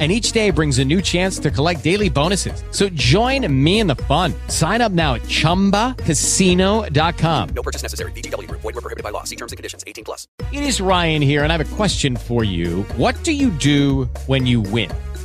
and each day brings a new chance to collect daily bonuses. So join me in the fun. Sign up now at ChumbaCasino.com. No purchase necessary. VGW. Void were prohibited by law. See terms and conditions. 18 plus. It is Ryan here, and I have a question for you. What do you do when you win?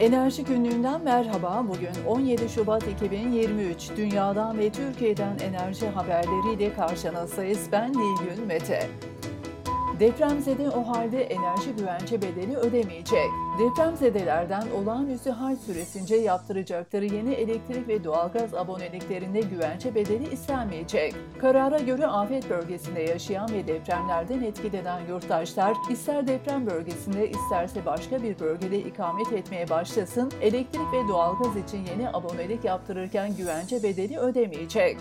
Enerji Günlüğü'nden merhaba. Bugün 17 Şubat 2023. Dünyadan ve Türkiye'den enerji haberleriyle karşınızdayız. Ben Nilgün Mete. Depremzede o halde enerji güvence bedeli ödemeyecek. Depremzedelerden olağanüstü hal süresince yaptıracakları yeni elektrik ve doğalgaz aboneliklerinde güvence bedeli istenmeyecek. Karara göre afet bölgesinde yaşayan ve depremlerden etkilenen yurttaşlar ister deprem bölgesinde isterse başka bir bölgede ikamet etmeye başlasın, elektrik ve doğalgaz için yeni abonelik yaptırırken güvence bedeli ödemeyecek.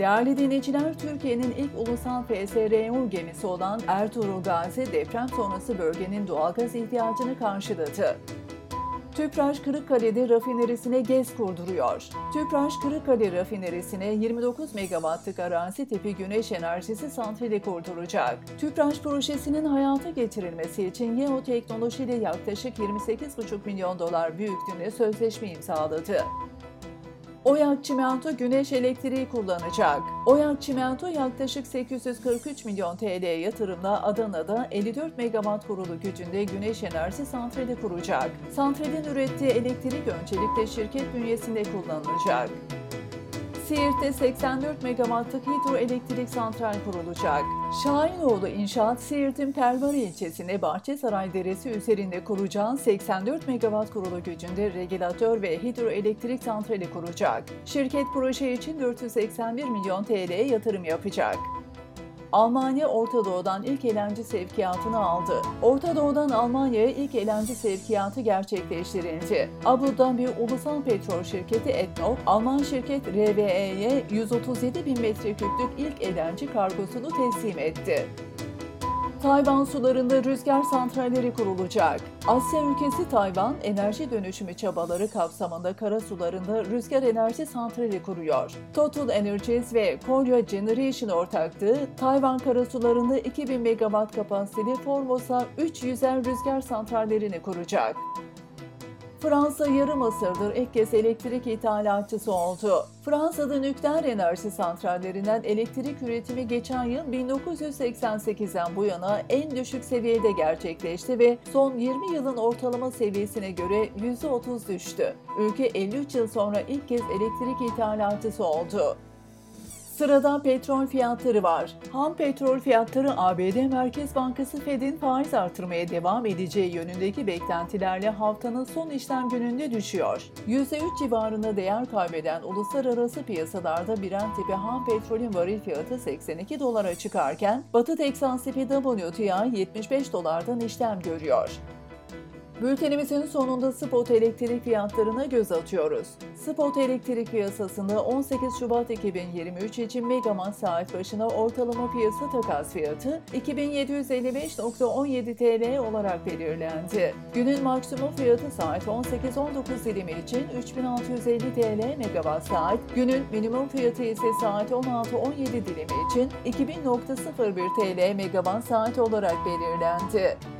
Değerli dinleyiciler, Türkiye'nin ilk ulusal FSRU gemisi olan Ertuğrul Gazi deprem sonrası bölgenin doğalgaz ihtiyacını karşıladı. Tüpraş Kırıkkale'de rafinerisine GES kurduruyor. Tüpraş Kırıkkale rafinerisine 29 megawattlık arazi tipi güneş enerjisi santrali kurduracak. Tüpraş projesinin hayata getirilmesi için Yeo Teknoloji ile yaklaşık 28,5 milyon dolar büyüklüğünde sözleşme imzaladı. Oyak Çimento güneş elektriği kullanacak. Oyak Çimento yaklaşık 843 milyon TL yatırımla Adana'da 54 megawatt kurulu gücünde güneş enerji santrali kuracak. Santralin ürettiği elektrik öncelikle şirket bünyesinde kullanılacak. Siirt'te 84 megawattlık hidroelektrik santral kurulacak. Şahinoğlu İnşaat, Siirt'in Pervar ilçesine Bahçesaray Deresi üzerinde kuracağı 84 megawatt kurulu gücünde regülatör ve hidroelektrik santrali kuracak. Şirket proje için 481 milyon TL yatırım yapacak. Almanya Orta Doğu'dan ilk elenci sevkiyatını aldı. Orta Doğu'dan Almanya'ya ilk elenci sevkiyatı gerçekleştirildi. Abu Dhabi Ulusal Petrol Şirketi Etnop, Alman şirket RWE'ye 137 bin metreküplük ilk elenci kargosunu teslim etti. Tayvan sularında rüzgar santralleri kurulacak. Asya ülkesi Tayvan, enerji dönüşümü çabaları kapsamında kara sularında rüzgar enerji santrali kuruyor. Total Energies ve Korea Generation ortaklığı, Tayvan karasularında 2000 megawatt kapasiteli Formosa 3 yüzer rüzgar santrallerini kuracak. Fransa yarım asırdır ilk kez elektrik ithalatçısı oldu. Fransa'da nükleer enerji santrallerinden elektrik üretimi geçen yıl 1988'den bu yana en düşük seviyede gerçekleşti ve son 20 yılın ortalama seviyesine göre %30 düştü. Ülke 53 yıl sonra ilk kez elektrik ithalatçısı oldu. Sırada petrol fiyatları var. Ham petrol fiyatları ABD Merkez Bankası Fed'in faiz artırmaya devam edeceği yönündeki beklentilerle haftanın son işlem gününde düşüyor. %3 civarında değer kaybeden uluslararası piyasalarda Brent tipi ham petrolün varil fiyatı 82 dolara çıkarken Batı Teksas tipi WTI 75 dolardan işlem görüyor. Bültenimizin sonunda spot elektrik fiyatlarına göz atıyoruz. Spot elektrik piyasasında 18 Şubat 2023 için megawatt saat başına ortalama piyasa takas fiyatı 2755.17 TL olarak belirlendi. Günün maksimum fiyatı saat 18-19 dilimi için 3650 TL megawatt saat, günün minimum fiyatı ise saat 16-17 dilimi için 2000.01 TL megawatt saat olarak belirlendi.